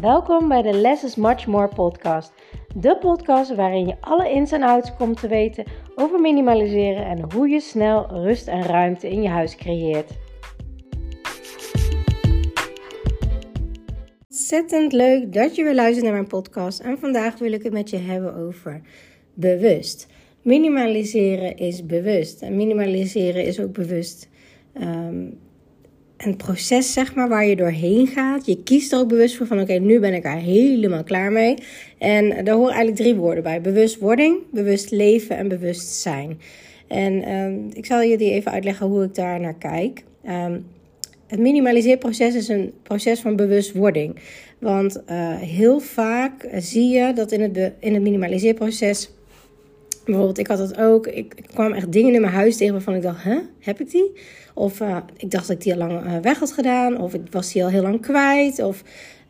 Welkom bij de Less is Much More podcast. De podcast waarin je alle ins en outs komt te weten over minimaliseren en hoe je snel rust en ruimte in je huis creëert. Ontzettend leuk dat je weer luistert naar mijn podcast en vandaag wil ik het met je hebben over bewust. Minimaliseren is bewust en minimaliseren is ook bewust ehm, een proces, zeg maar, waar je doorheen gaat. Je kiest er ook bewust voor van, oké, nu ben ik er helemaal klaar mee. En daar horen eigenlijk drie woorden bij. Bewustwording, bewust leven en bewustzijn. En um, ik zal je die even uitleggen hoe ik daar naar kijk. Um, het minimaliseerproces is een proces van bewustwording. Want uh, heel vaak zie je dat in het, in het minimaliseerproces Bijvoorbeeld, ik had dat ook. Ik, ik, kwam echt dingen in mijn huis tegen waarvan ik dacht, hè, heb ik die? Of uh, ik dacht dat ik die al lang uh, weg had gedaan. Of ik was die al heel lang kwijt. Of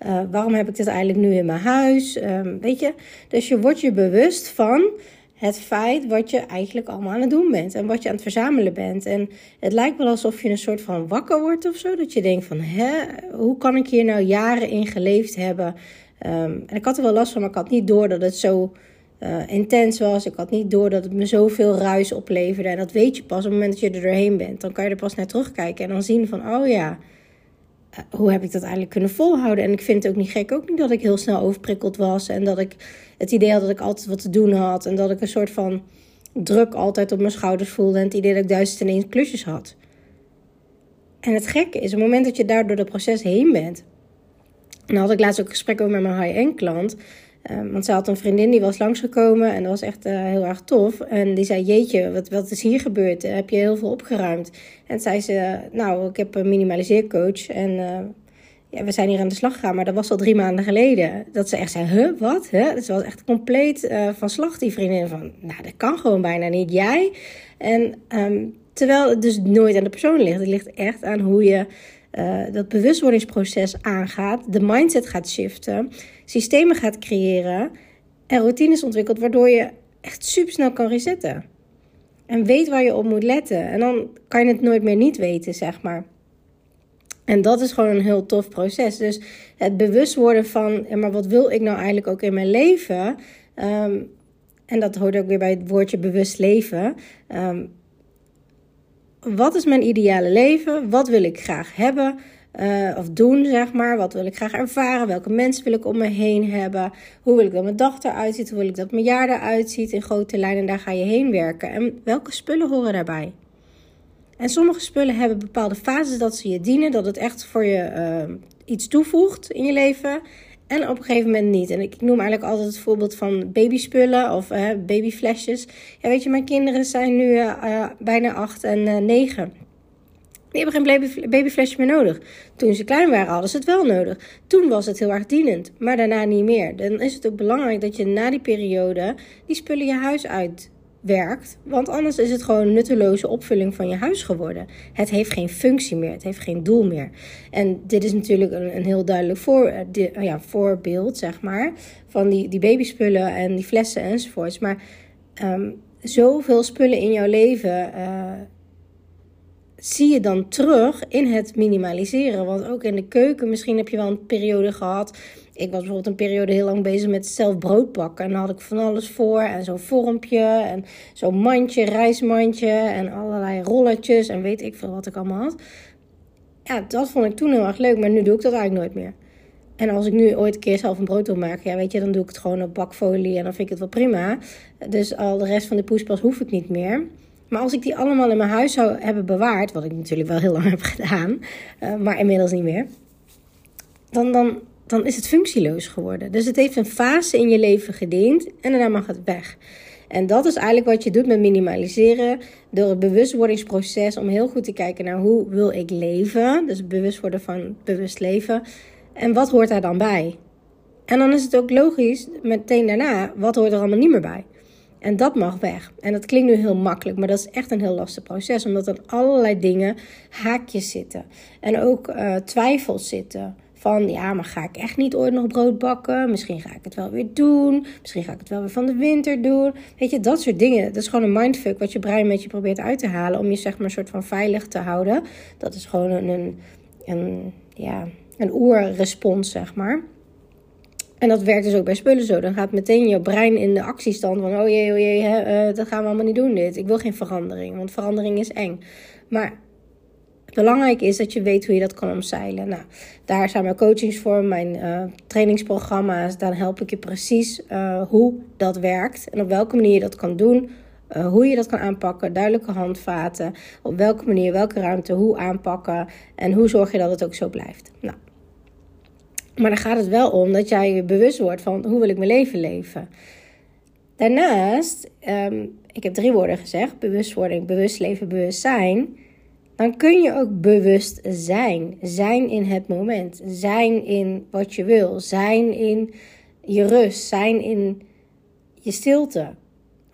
uh, waarom heb ik dit eigenlijk nu in mijn huis? Um, weet je? Dus je wordt je bewust van het feit wat je eigenlijk allemaal aan het doen bent. En wat je aan het verzamelen bent. En het lijkt wel alsof je een soort van wakker wordt of zo. Dat je denkt van, hè, hoe kan ik hier nou jaren in geleefd hebben? Um, en ik had er wel last van, maar ik had niet door dat het zo uh, intens was. Ik had niet door dat het me zoveel ruis opleverde. En dat weet je pas op het moment dat je er doorheen bent. Dan kan je er pas naar terugkijken en dan zien van, oh ja, uh, hoe heb ik dat eigenlijk kunnen volhouden? En ik vind het ook niet gek, ook niet dat ik heel snel overprikkeld was. En dat ik het idee had dat ik altijd wat te doen had. En dat ik een soort van druk altijd op mijn schouders voelde. En het idee dat ik duizend en één klusjes had. En het gekke is, op het moment dat je daar door dat proces heen bent. En dan had ik laatst ook een gesprek over met mijn high-end klant. Um, want ze had een vriendin die was langsgekomen en dat was echt uh, heel erg tof. En die zei: Jeetje, wat, wat is hier gebeurd? Heb je heel veel opgeruimd? En zei ze: Nou, ik heb een minimaliseercoach en uh, ja, we zijn hier aan de slag gegaan, maar dat was al drie maanden geleden. Dat ze echt zei: Huh, wat? Huh? Dus was echt compleet uh, van slag, die vriendin. Van: Nou, dat kan gewoon bijna niet. Jij? En um, terwijl het dus nooit aan de persoon ligt. Het ligt echt aan hoe je uh, dat bewustwordingsproces aangaat, de mindset gaat shiften, systemen gaat creëren en routines ontwikkelt, waardoor je echt super snel kan resetten. En weet waar je op moet letten. En dan kan je het nooit meer niet weten, zeg maar. En dat is gewoon een heel tof proces. Dus het bewust worden van, maar wat wil ik nou eigenlijk ook in mijn leven? Um, en dat hoort ook weer bij het woordje bewust leven. Um, wat is mijn ideale leven? Wat wil ik graag hebben? Uh, of doen, zeg maar. Wat wil ik graag ervaren? Welke mensen wil ik om me heen hebben? Hoe wil ik dat mijn dag eruit ziet? Hoe wil ik dat mijn jaar eruit ziet? In grote lijnen, daar ga je heen werken. En welke spullen horen daarbij? En sommige spullen hebben bepaalde fases dat ze je dienen. Dat het echt voor je uh, iets toevoegt in je leven. En op een gegeven moment niet. En ik noem eigenlijk altijd het voorbeeld van babyspullen of uh, babyflesjes. Ja, weet je, mijn kinderen zijn nu uh, bijna acht en negen. Die hebben geen baby, babyflesje meer nodig. Toen ze klein waren, hadden ze het wel nodig. Toen was het heel erg dienend, maar daarna niet meer. Dan is het ook belangrijk dat je na die periode die spullen je huis uit werkt. Want anders is het gewoon een nutteloze opvulling van je huis geworden. Het heeft geen functie meer, het heeft geen doel meer. En dit is natuurlijk een, een heel duidelijk de, ja, voorbeeld, zeg maar, van die, die babyspullen en die flessen enzovoorts. Maar um, zoveel spullen in jouw leven. Uh, zie je dan terug in het minimaliseren. Want ook in de keuken, misschien heb je wel een periode gehad ik was bijvoorbeeld een periode heel lang bezig met zelf brood bakken. En dan had ik van alles voor. En zo'n vormpje. En zo'n mandje, reismandje. En allerlei rolletjes. En weet ik veel wat ik allemaal had. Ja, dat vond ik toen heel erg leuk. Maar nu doe ik dat eigenlijk nooit meer. En als ik nu ooit een keer zelf een brood wil maken, ja, weet je, dan doe ik het gewoon op bakfolie en dan vind ik het wel prima. Dus al de rest van de poespas hoef ik niet meer. Maar als ik die allemaal in mijn huis zou hebben bewaard, wat ik natuurlijk wel heel lang heb gedaan, uh, maar inmiddels niet meer, dan, dan dan is het functieloos geworden. Dus het heeft een fase in je leven gediend en daarna mag het weg. En dat is eigenlijk wat je doet met minimaliseren. Door het bewustwordingsproces om heel goed te kijken naar hoe wil ik leven. Dus bewust worden van bewust leven. En wat hoort daar dan bij? En dan is het ook logisch, meteen daarna, wat hoort er allemaal niet meer bij? En dat mag weg. En dat klinkt nu heel makkelijk, maar dat is echt een heel lastig proces. Omdat er allerlei dingen haakjes zitten. En ook uh, twijfels zitten. Van ja, maar ga ik echt niet ooit nog brood bakken? Misschien ga ik het wel weer doen. Misschien ga ik het wel weer van de winter doen. Weet je, dat soort dingen. Dat is gewoon een mindfuck wat je brein met je probeert uit te halen. Om je zeg maar een soort van veilig te houden. Dat is gewoon een, een, een ja, een oerrespons, zeg maar. En dat werkt dus ook bij spullen zo. Dan gaat meteen je brein in de actiestand van: oh jee, oh jee, hè, uh, dat gaan we allemaal niet doen. Dit. Ik wil geen verandering, want verandering is eng. Maar belangrijk is dat je weet hoe je dat kan omzeilen. Nou, daar zijn mijn coachings voor, mijn uh, trainingsprogramma's. Dan help ik je precies uh, hoe dat werkt en op welke manier je dat kan doen. Hoe je dat kan aanpakken, duidelijke handvaten. Op welke manier, welke ruimte, hoe aanpakken. En hoe zorg je dat het ook zo blijft. Nou, maar dan gaat het wel om dat jij je bewust wordt van hoe wil ik mijn leven leven. Daarnaast, um, ik heb drie woorden gezegd: bewustwording, bewust leven, bewustzijn. Dan kun je ook bewust zijn. Zijn in het moment. Zijn in wat je wil. Zijn in je rust. Zijn in je stilte.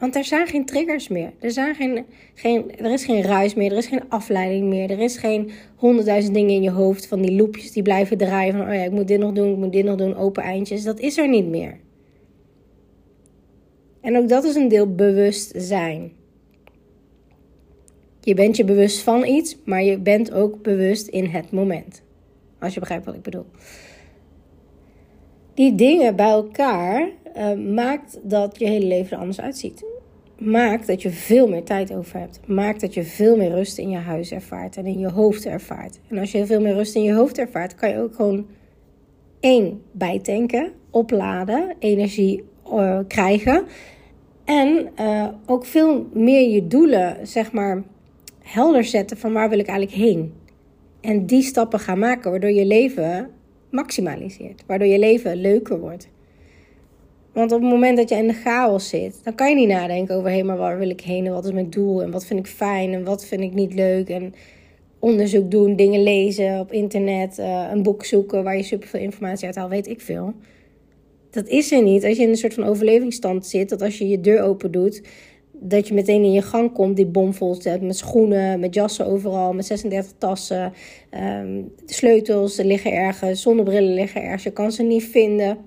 Want er zijn geen triggers meer. Er, zijn geen, geen, er is geen ruis meer. Er is geen afleiding meer. Er is geen honderdduizend dingen in je hoofd van die loopjes die blijven draaien. Van oh ja, ik moet dit nog doen, ik moet dit nog doen, open eindjes. Dat is er niet meer. En ook dat is een deel bewustzijn. Je bent je bewust van iets, maar je bent ook bewust in het moment. Als je begrijpt wat ik bedoel. Die dingen bij elkaar uh, maakt dat je hele leven er anders uitziet. Maakt dat je veel meer tijd over hebt. Maakt dat je veel meer rust in je huis ervaart en in je hoofd ervaart. En als je veel meer rust in je hoofd ervaart, kan je ook gewoon één bijtanken, opladen, energie uh, krijgen. En uh, ook veel meer je doelen, zeg maar, helder zetten van waar wil ik eigenlijk heen. En die stappen gaan maken, waardoor je leven maximaliseert. Waardoor je leven leuker wordt. Want op het moment dat je in de chaos zit, dan kan je niet nadenken over hé, maar waar wil ik heen en wat is mijn doel en wat vind ik fijn en wat vind ik niet leuk. En onderzoek doen, dingen lezen op internet, uh, een boek zoeken waar je superveel informatie uit haalt, weet ik veel. Dat is er niet als je in een soort van overlevingsstand zit, dat als je je deur open doet, dat je meteen in je gang komt, die bomvol zet met schoenen, met jassen overal, met 36 tassen. De sleutels liggen ergens, zonnebrillen liggen ergens, je kan ze niet vinden.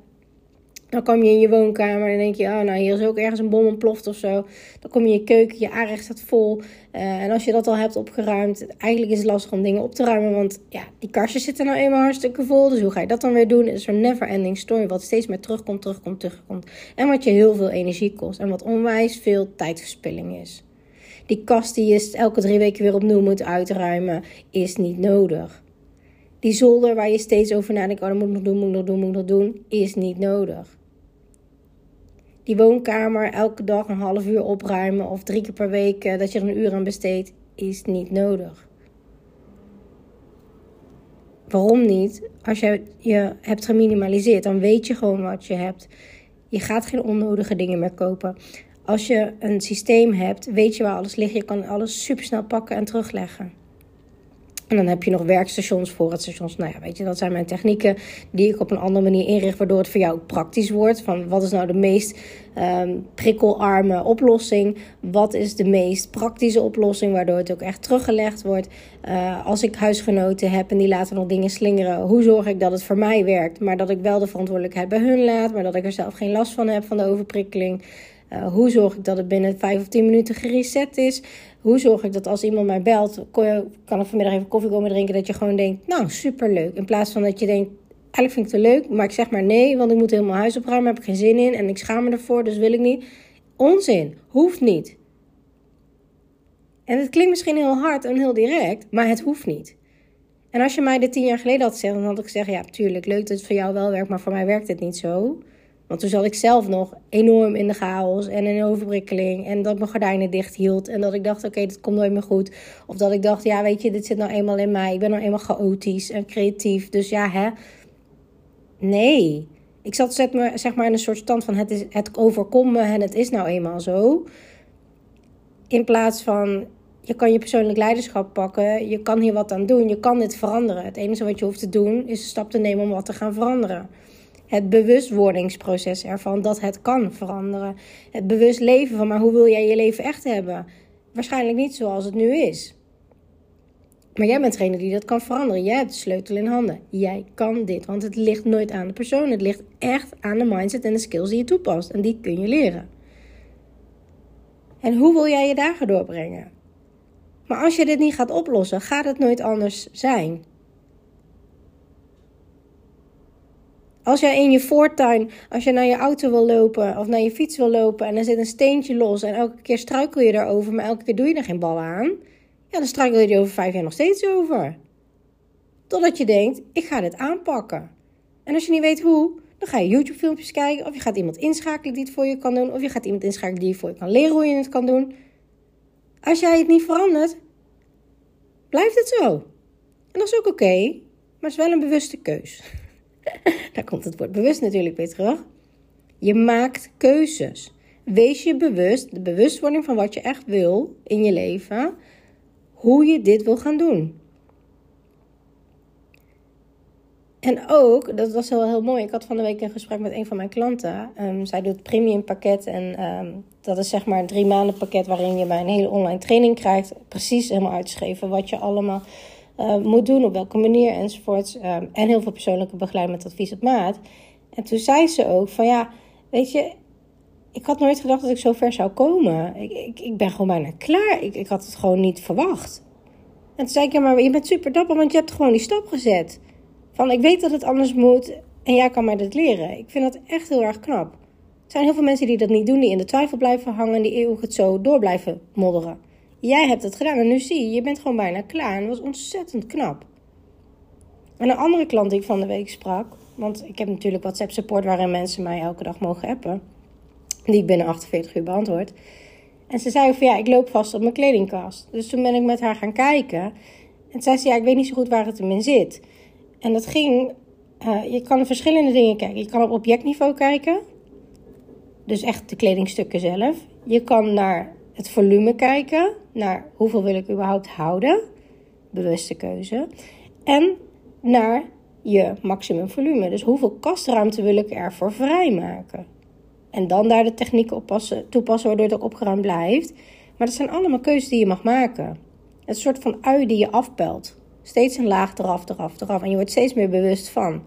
Dan kom je in je woonkamer en denk je, oh, nou hier is ook ergens een bom ontploft of zo. Dan kom je in je keuken, je aanrecht staat vol. Uh, en als je dat al hebt opgeruimd, eigenlijk is het lastig om dingen op te ruimen. Want ja, die kastjes zitten nou eenmaal hartstikke vol. Dus hoe ga je dat dan weer doen? Het is een never ending story wat steeds meer terugkomt, terugkomt, terugkomt. En wat je heel veel energie kost. En wat onwijs veel tijdverspilling is. Die kast die je elke drie weken weer opnieuw moet uitruimen, is niet nodig. Die zolder waar je steeds over nadenkt, oh dat moet ik nog doen, moet ik nog doen, moet ik nog doen, is niet nodig die woonkamer elke dag een half uur opruimen of drie keer per week eh, dat je er een uur aan besteedt, is niet nodig. Waarom niet? Als je je hebt geminimaliseerd, dan weet je gewoon wat je hebt. Je gaat geen onnodige dingen meer kopen. Als je een systeem hebt, weet je waar alles ligt. Je kan alles supersnel pakken en terugleggen. En dan heb je nog werkstations, voorraadstations. Nou ja, weet je, dat zijn mijn technieken die ik op een andere manier inricht, waardoor het voor jou praktisch wordt. Van wat is nou de meest um, prikkelarme oplossing? Wat is de meest praktische oplossing, waardoor het ook echt teruggelegd wordt? Uh, als ik huisgenoten heb en die laten nog dingen slingeren, hoe zorg ik dat het voor mij werkt, maar dat ik wel de verantwoordelijkheid bij hun laat, maar dat ik er zelf geen last van heb van de overprikkeling? Uh, hoe zorg ik dat het binnen 5 of 10 minuten gereset is? Hoe zorg ik dat als iemand mij belt, kan ik vanmiddag even koffie komen drinken, dat je gewoon denkt, nou superleuk. In plaats van dat je denkt, eigenlijk vind ik het leuk, maar ik zeg maar nee, want ik moet helemaal huis opruimen, heb ik geen zin in en ik schaam me ervoor, dus wil ik niet. Onzin, hoeft niet. En het klinkt misschien heel hard en heel direct, maar het hoeft niet. En als je mij dit tien jaar geleden had gezegd, dan had ik gezegd, ja, tuurlijk, leuk dat het voor jou wel werkt, maar voor mij werkt het niet zo. Want toen zat ik zelf nog enorm in de chaos en in overprikkeling. En dat mijn gordijnen dicht hield. En dat ik dacht, oké, dit komt nooit meer goed. Of dat ik dacht, ja, weet je, dit zit nou eenmaal in mij. Ik ben nou eenmaal chaotisch en creatief. Dus ja, hè. Nee. Ik zat zeg maar in een soort stand van, het, is, het overkomt me en het is nou eenmaal zo. In plaats van, je kan je persoonlijk leiderschap pakken. Je kan hier wat aan doen. Je kan dit veranderen. Het enige wat je hoeft te doen, is een stap te nemen om wat te gaan veranderen het bewustwordingsproces ervan dat het kan veranderen. Het bewust leven van, maar hoe wil jij je leven echt hebben? Waarschijnlijk niet zoals het nu is. Maar jij bent degene die dat kan veranderen. Jij hebt de sleutel in handen. Jij kan dit, want het ligt nooit aan de persoon. Het ligt echt aan de mindset en de skills die je toepast. En die kun je leren. En hoe wil jij je dagen doorbrengen? Maar als je dit niet gaat oplossen, gaat het nooit anders zijn. Als jij in je voortuin, als je naar je auto wil lopen of naar je fiets wil lopen en er zit een steentje los en elke keer struikel je erover, maar elke keer doe je er geen bal aan, ja, dan struikel je er over vijf jaar nog steeds over. Totdat je denkt, ik ga dit aanpakken. En als je niet weet hoe, dan ga je YouTube-filmpjes kijken of je gaat iemand inschakelen die het voor je kan doen of je gaat iemand inschakelen die voor je kan leren hoe je het kan doen. Als jij het niet verandert, blijft het zo. En dat is ook oké, maar het is wel een bewuste keus. Daar komt het woord bewust natuurlijk weer terug. Je maakt keuzes. Wees je bewust, de bewustwording van wat je echt wil in je leven, hoe je dit wil gaan doen. En ook, dat was wel heel mooi. Ik had van de week een gesprek met een van mijn klanten. Um, zij doet premium pakket. En ehm, dat is zeg maar een drie maanden pakket waarin je bij een hele online training krijgt. Precies helemaal uitgeschreven wat je allemaal uh, moet doen, op welke manier enzovoorts. Um, en heel veel persoonlijke begeleiding met advies op maat. En toen zei ze ook van ja, weet je, ik had nooit gedacht dat ik zo ver zou komen. Ik, ik, ik ben gewoon bijna klaar. Ik, ik had het gewoon niet verwacht. En toen zei ik, ja, maar je bent super dapper, want je hebt gewoon die stap gezet. Van ik weet dat het anders moet en jij kan mij dit leren. Ik vind dat echt heel erg knap. Er zijn heel veel mensen die dat niet doen, die in de twijfel blijven hangen, die eeuwig het zo door blijven modderen. Jij hebt het gedaan en nu zie je, je bent gewoon bijna klaar. En dat was ontzettend knap. En een andere klant die ik van de week sprak, want ik heb natuurlijk WhatsApp support waarin mensen mij elke dag mogen appen, die ik binnen 48 uur beantwoord. En ze zei van ja, ik loop vast op mijn kledingkast. Dus toen ben ik met haar gaan kijken. En zei ze ja, ik weet niet zo goed waar het hem in zit. En dat ging, uh, je kan verschillende dingen kijken. Je kan op objectniveau kijken, dus echt de kledingstukken zelf. Je kan naar het volume kijken, naar hoeveel wil ik überhaupt houden, bewuste keuze. En naar je maximum volume, dus hoeveel kastruimte wil ik ervoor vrijmaken. En dan daar de technieken op passen, toepassen waardoor het opgeruimd blijft. Maar dat zijn allemaal keuzes die je mag maken. Het soort van ui die je afpelt. Steeds een laag eraf, eraf, eraf. En je wordt steeds meer bewust van.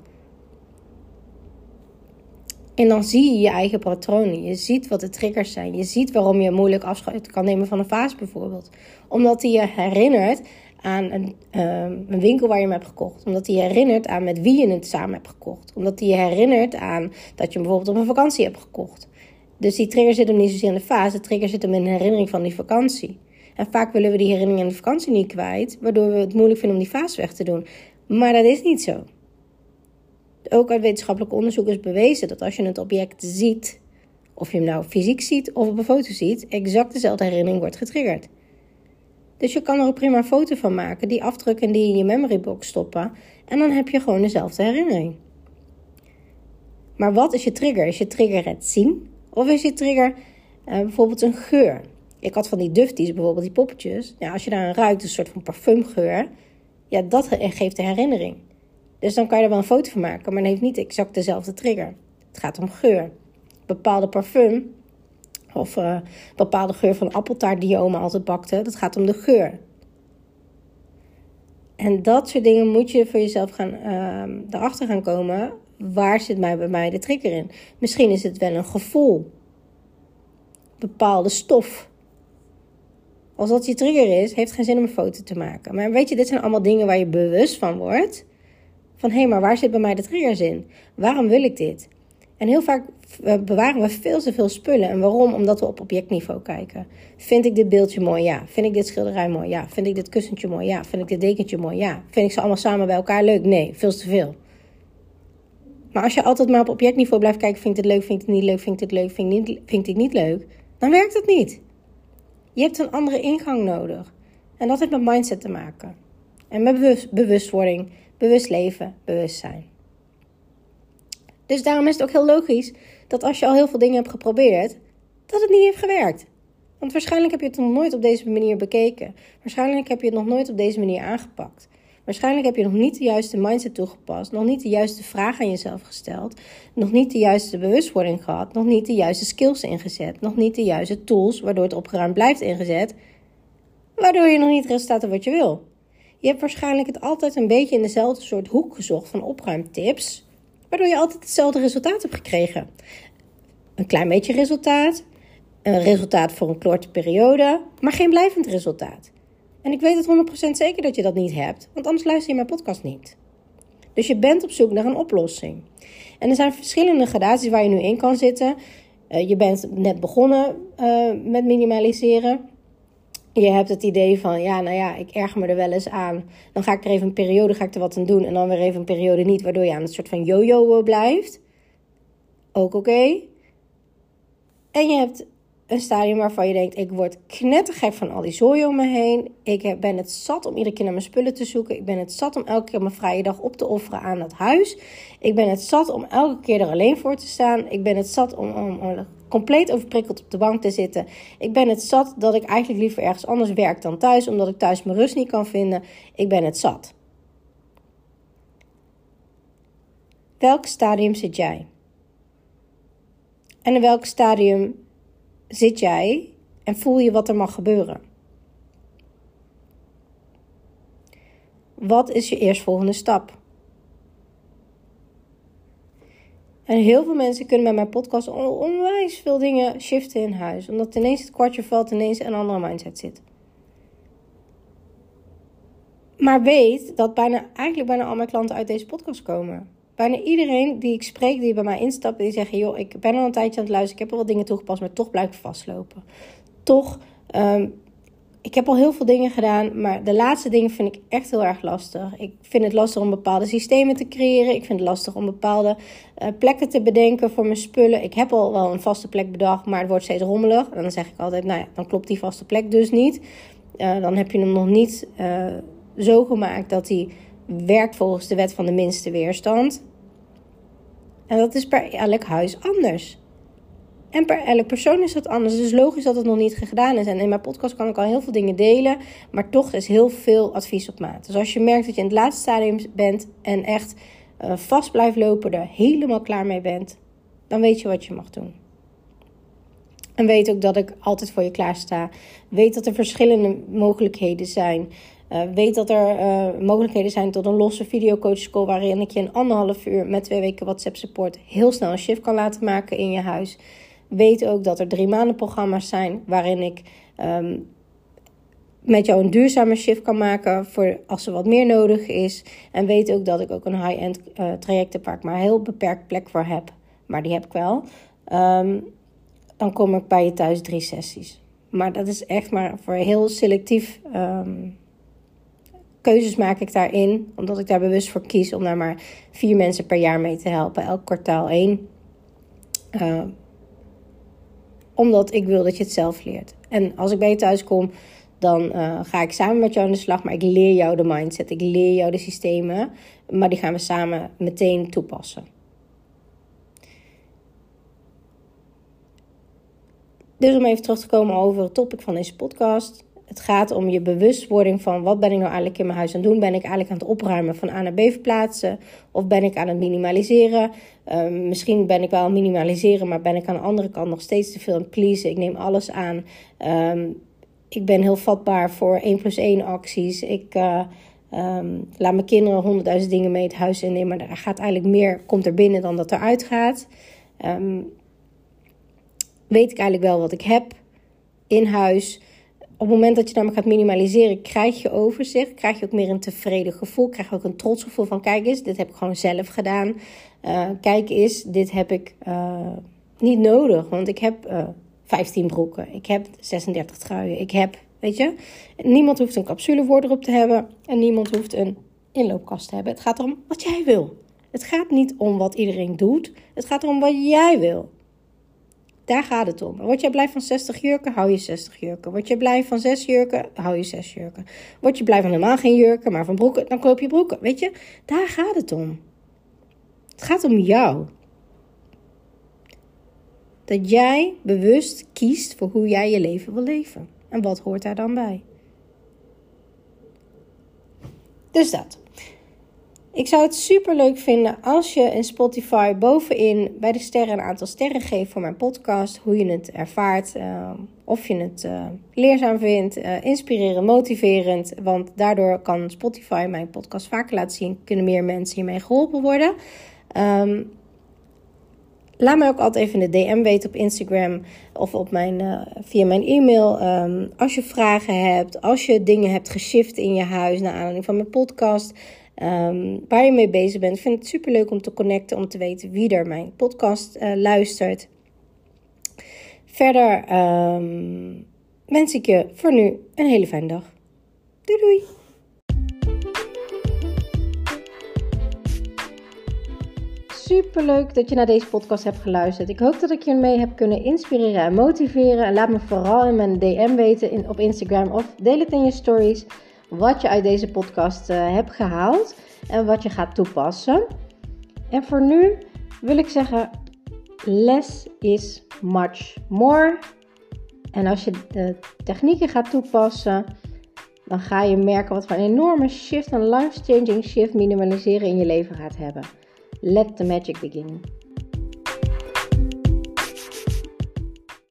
En dan zie je je eigen patronen. Je ziet wat de triggers zijn. Je ziet waarom je moeilijk afscheid kan nemen van een vaas bijvoorbeeld. Omdat die je herinnert aan een, ehm, een, winkel waar je hem hebt gekocht. Omdat die je herinnert aan met wie je het samen hebt gekocht. Omdat die je herinnert aan dat je hem bijvoorbeeld op een vakantie hebt gekocht. Dus die trigger zit hem niet zozeer in de vaas. De trigger zit hem in de herinnering van die vakantie. En vaak willen we die herinnering in de vakantie niet kwijt, waardoor we het moeilijk vinden om die fase weg te doen. Maar dat is niet zo. Ook uit wetenschappelijk onderzoek is bewezen dat als je het object ziet, of je hem nou fysiek ziet of op een foto ziet, exact dezelfde herinnering wordt getriggerd. Dus je kan er ook prima een foto van maken, die afdrukken en die in je memory box stoppen. En dan heb je gewoon dezelfde herinnering. Maar wat is je trigger? Is je trigger het zien? Of is je trigger uh, bijvoorbeeld een geur? Ik had van die dufties, bijvoorbeeld die poppetjes. Ja, als je daar een ruikt, een soort van parfumgeur. Ja, dat geeft de herinnering. Dus dan kan je er wel een foto van maken, maar dan heeft niet exact dezelfde trigger. Het gaat om geur. Bepaalde parfum, of uh, bepaalde geur van appeltaart die je oma altijd bakte, dat gaat om de geur. En dat soort dingen moet je voor jezelf gaan, uh, erachter gaan komen. Waar zit mij bij mij de trigger in? Misschien is het wel een gevoel. Bepaalde stof als dat je trigger is, heeft geen zin om een foto te maken. Maar weet je, dit zijn allemaal dingen waar je bewust van wordt. Van hé, hey, maar waar zit bij mij de triggers in? Waarom wil ik dit? En heel vaak bewaren we veel te veel spullen. En waarom? Omdat we op objectniveau kijken. Vind ik dit beeldje mooi? Ja. Vind ik dit schilderij mooi? Ja. Vind ik dit kussentje mooi? Ja. Vind ik dit dekentje mooi? Ja. Vind ik ze allemaal samen bij elkaar leuk? Nee, veel te veel. Maar als je altijd maar op objectniveau blijft kijken, vind ik leuk, vind ik het niet leuk, vind ik dit leuk, vind ik, niet, vind ik niet leuk, dan werkt het niet. Je hebt een andere ingang nodig. En dat heeft met mindset te maken. En met bewust, bewustwording, bewust leven, bewustzijn. Dus daarom is het ook heel logisch dat als je al heel veel dingen hebt geprobeerd, dat het niet heeft gewerkt. Want waarschijnlijk heb je het nog nooit op deze manier bekeken. Waarschijnlijk heb je het nog nooit op deze manier aangepakt. Waarschijnlijk heb je nog niet de juiste mindset toegepast, nog niet de juiste vraag aan jezelf gesteld, nog niet de juiste bewustwording gehad, nog niet de juiste skills ingezet, nog niet de juiste tools waardoor het opgeruimd blijft ingezet, waardoor je nog niet het resultaat wat je wil. Je hebt waarschijnlijk het altijd een beetje in dezelfde soort hoek gezocht van opruimtips, waardoor je altijd hetzelfde resultaat hebt gekregen. Een klein beetje resultaat, een resultaat voor een korte periode, maar geen blijvend resultaat. En ik weet het 100% zeker dat je dat niet hebt, want anders luister je mijn podcast niet. Dus je bent op zoek naar een oplossing. En er zijn verschillende gradaties waar je nu in kan zitten. Uh, je bent net begonnen uh, met minimaliseren. Je hebt het idee van, ja, nou ja, ik erger me er wel eens aan. Dan ga ik er even een periode ga ik er wat aan doen. En dan weer even een periode niet, waardoor je aan een soort van yo-yo blijft. Ook oké. En je hebt een stadium waarvan je denkt: ik word knettergek van al die zooi om me heen. Ik ben het zat om iedere keer naar mijn spullen te zoeken. Ik ben het zat om elke keer mijn vrije dag op te offeren aan dat huis. Ik ben het zat om elke keer er alleen voor te staan. Ik ben het zat om, om compleet overprikkeld op de bank te zitten. Ik ben het zat dat ik eigenlijk liever ergens anders werk dan thuis, omdat ik thuis mijn rust niet kan vinden. Ik ben het zat. Welk stadium zit jij? En in welk stadium zit jij en voel je wat er mag gebeuren? Wat is je eerstvolgende stap? En heel veel mensen kunnen bij mijn podcast onwijs veel dingen shiften in huis. Omdat ineens het kwartje valt, ineens een andere mindset zit. Maar weet dat bijna, eigenlijk bijna al mijn klanten uit deze podcast komen. Bijna iedereen die ik spreek, die bij mij instapt, die zeggen: joh, ik ben al een tijdje aan het luisteren, ik heb al wat dingen toegepast, maar toch blijf ik vastlopen. Toch, um, ik heb al heel veel dingen gedaan, maar de laatste dingen vind ik echt heel erg lastig. Ik vind het lastig om bepaalde systemen te creëren. Ik vind het lastig om bepaalde uh, plekken te bedenken voor mijn spullen. Ik heb al wel een vaste plek bedacht, maar het wordt steeds rommelig. En dan zeg ik altijd: nou ja, dan klopt die vaste plek dus niet. Uh, dan heb je hem nog niet uh, zo gemaakt dat hij werkt volgens de wet van de minste weerstand. En dat is per elk huis anders. En per elk persoon is dat anders. Dus logisch dat het nog niet gedaan is. En in mijn podcast kan ik al heel veel dingen delen. Maar toch is heel veel advies op maat. Dus als je merkt dat je in het laatste stadium bent. En echt uh, vast blijft lopen. Er helemaal klaar mee bent. Dan weet je wat je mag doen. En weet ook dat ik altijd voor je klaar sta. Weet dat er verschillende mogelijkheden zijn. Uh, weet dat er uh, mogelijkheden zijn tot een losse videocoachschool waarin ik je in anderhalf uur met twee weken WhatsApp support heel snel een shift kan laten maken in je huis. Weet ook dat er drie maanden programma's zijn waarin ik um, met jou een duurzame shift kan maken voor als er wat meer nodig is. En weet ook dat ik ook een high-end uh, traject heb waar ik maar heel beperkt plek voor heb. Maar die heb ik wel. Um, dan kom ik bij je thuis drie sessies. Maar dat is echt maar voor heel selectief. Um, keuzes maak ik daarin, omdat ik daar bewust voor kies om daar maar vier mensen per jaar mee te helpen, elk kwartaal één. Omdat ik wil dat je het zelf leert. En als ik bij je thuis kom, dan uh, ga ik samen met jou aan de slag. Maar ik leer jou de mindset, ik leer jou de systemen. Maar die gaan we samen meteen toepassen. Dus om even terug te komen over het topic van deze podcast. Het gaat om je bewustwording van wat ben ik nou eigenlijk in mijn huis aan het doen? Ben ik eigenlijk aan het opruimen van A naar B verplaatsen? Of ben ik aan het minimaliseren? Um, misschien ben ik wel minimaliseren, maar ben ik aan de andere kant nog steeds te veel aan het pleasen. Ik neem alles aan. Um, ik ben heel vatbaar voor 1 plus 1 acties. Ik uh, um, laat mijn kinderen honderdduizend dingen mee het huis innemen. Maar er gaat eigenlijk meer, komt er binnen dan dat eruit gaat. weet ik eigenlijk wel wat ik heb in huis? Op het moment dat je dan gaat minimaliseren, krijg je overzicht. Krijg je ook meer een tevreden gevoel. Krijg je ook een trots gevoel van: kijk eens, dit heb ik gewoon zelf gedaan. Uh, kijk eens, dit heb ik uh, niet nodig. Want ik heb uh, eh, 15 broeken. Ik heb 36 truien. Ik heb, weet je, niemand hoeft een capsule erop te hebben. En niemand hoeft een inloopkast te hebben. Het gaat erom wat jij wil. Het gaat niet om wat iedereen doet. Het gaat erom wat jij wil. Daar gaat het om. Word je blij van 60 jurken, hou je 60 jurken. Word je blij van 6 jurken, hou je 6 jurken. Word je blij van helemaal geen jurken, maar van broeken, dan koop je broeken. Weet je, daar gaat het om. Het gaat om jou. Dat jij bewust kiest voor hoe jij je leven wil leven. En wat hoort daar dan bij? Dus dat. Ik zou het super leuk vinden als je in Spotify bovenin bij de sterren een aantal sterren geeft voor mijn podcast. Hoe je het ervaart. Uh, of je het uh, leerzaam vindt, uh, inspirerend, motiverend. Want daardoor kan Spotify mijn podcast vaker laten zien. Kunnen meer mensen hiermee geholpen worden. Um, laat mij ook altijd even in de DM weten op Instagram of op mijn, via mijn e-mail. Um, als je vragen hebt, als je dingen hebt geshift in je huis naar aanleiding van mijn podcast. Ehm, waar je mee bezig bent. Ik vind het super leuk om te connecten, om te weten wie er mijn podcast uh, luistert. Verder um, wens ik je voor nu een hele fijne dag. Doei doei! Super leuk dat je naar deze podcast hebt geluisterd. Ik hoop dat ik je mee heb kunnen inspireren en motiveren. En laat me vooral in mijn DM weten in, op Instagram of deel het in je stories wat je uit deze podcast uh, hebt gehaald en wat je gaat toepassen. En voor nu wil ik zeggen: less is much more. En als je de technieken gaat toepassen, dan ga je merken wat voor een enorme shift, een life-changing shift minimaliseren in je leven gaat hebben. Let the magic begin.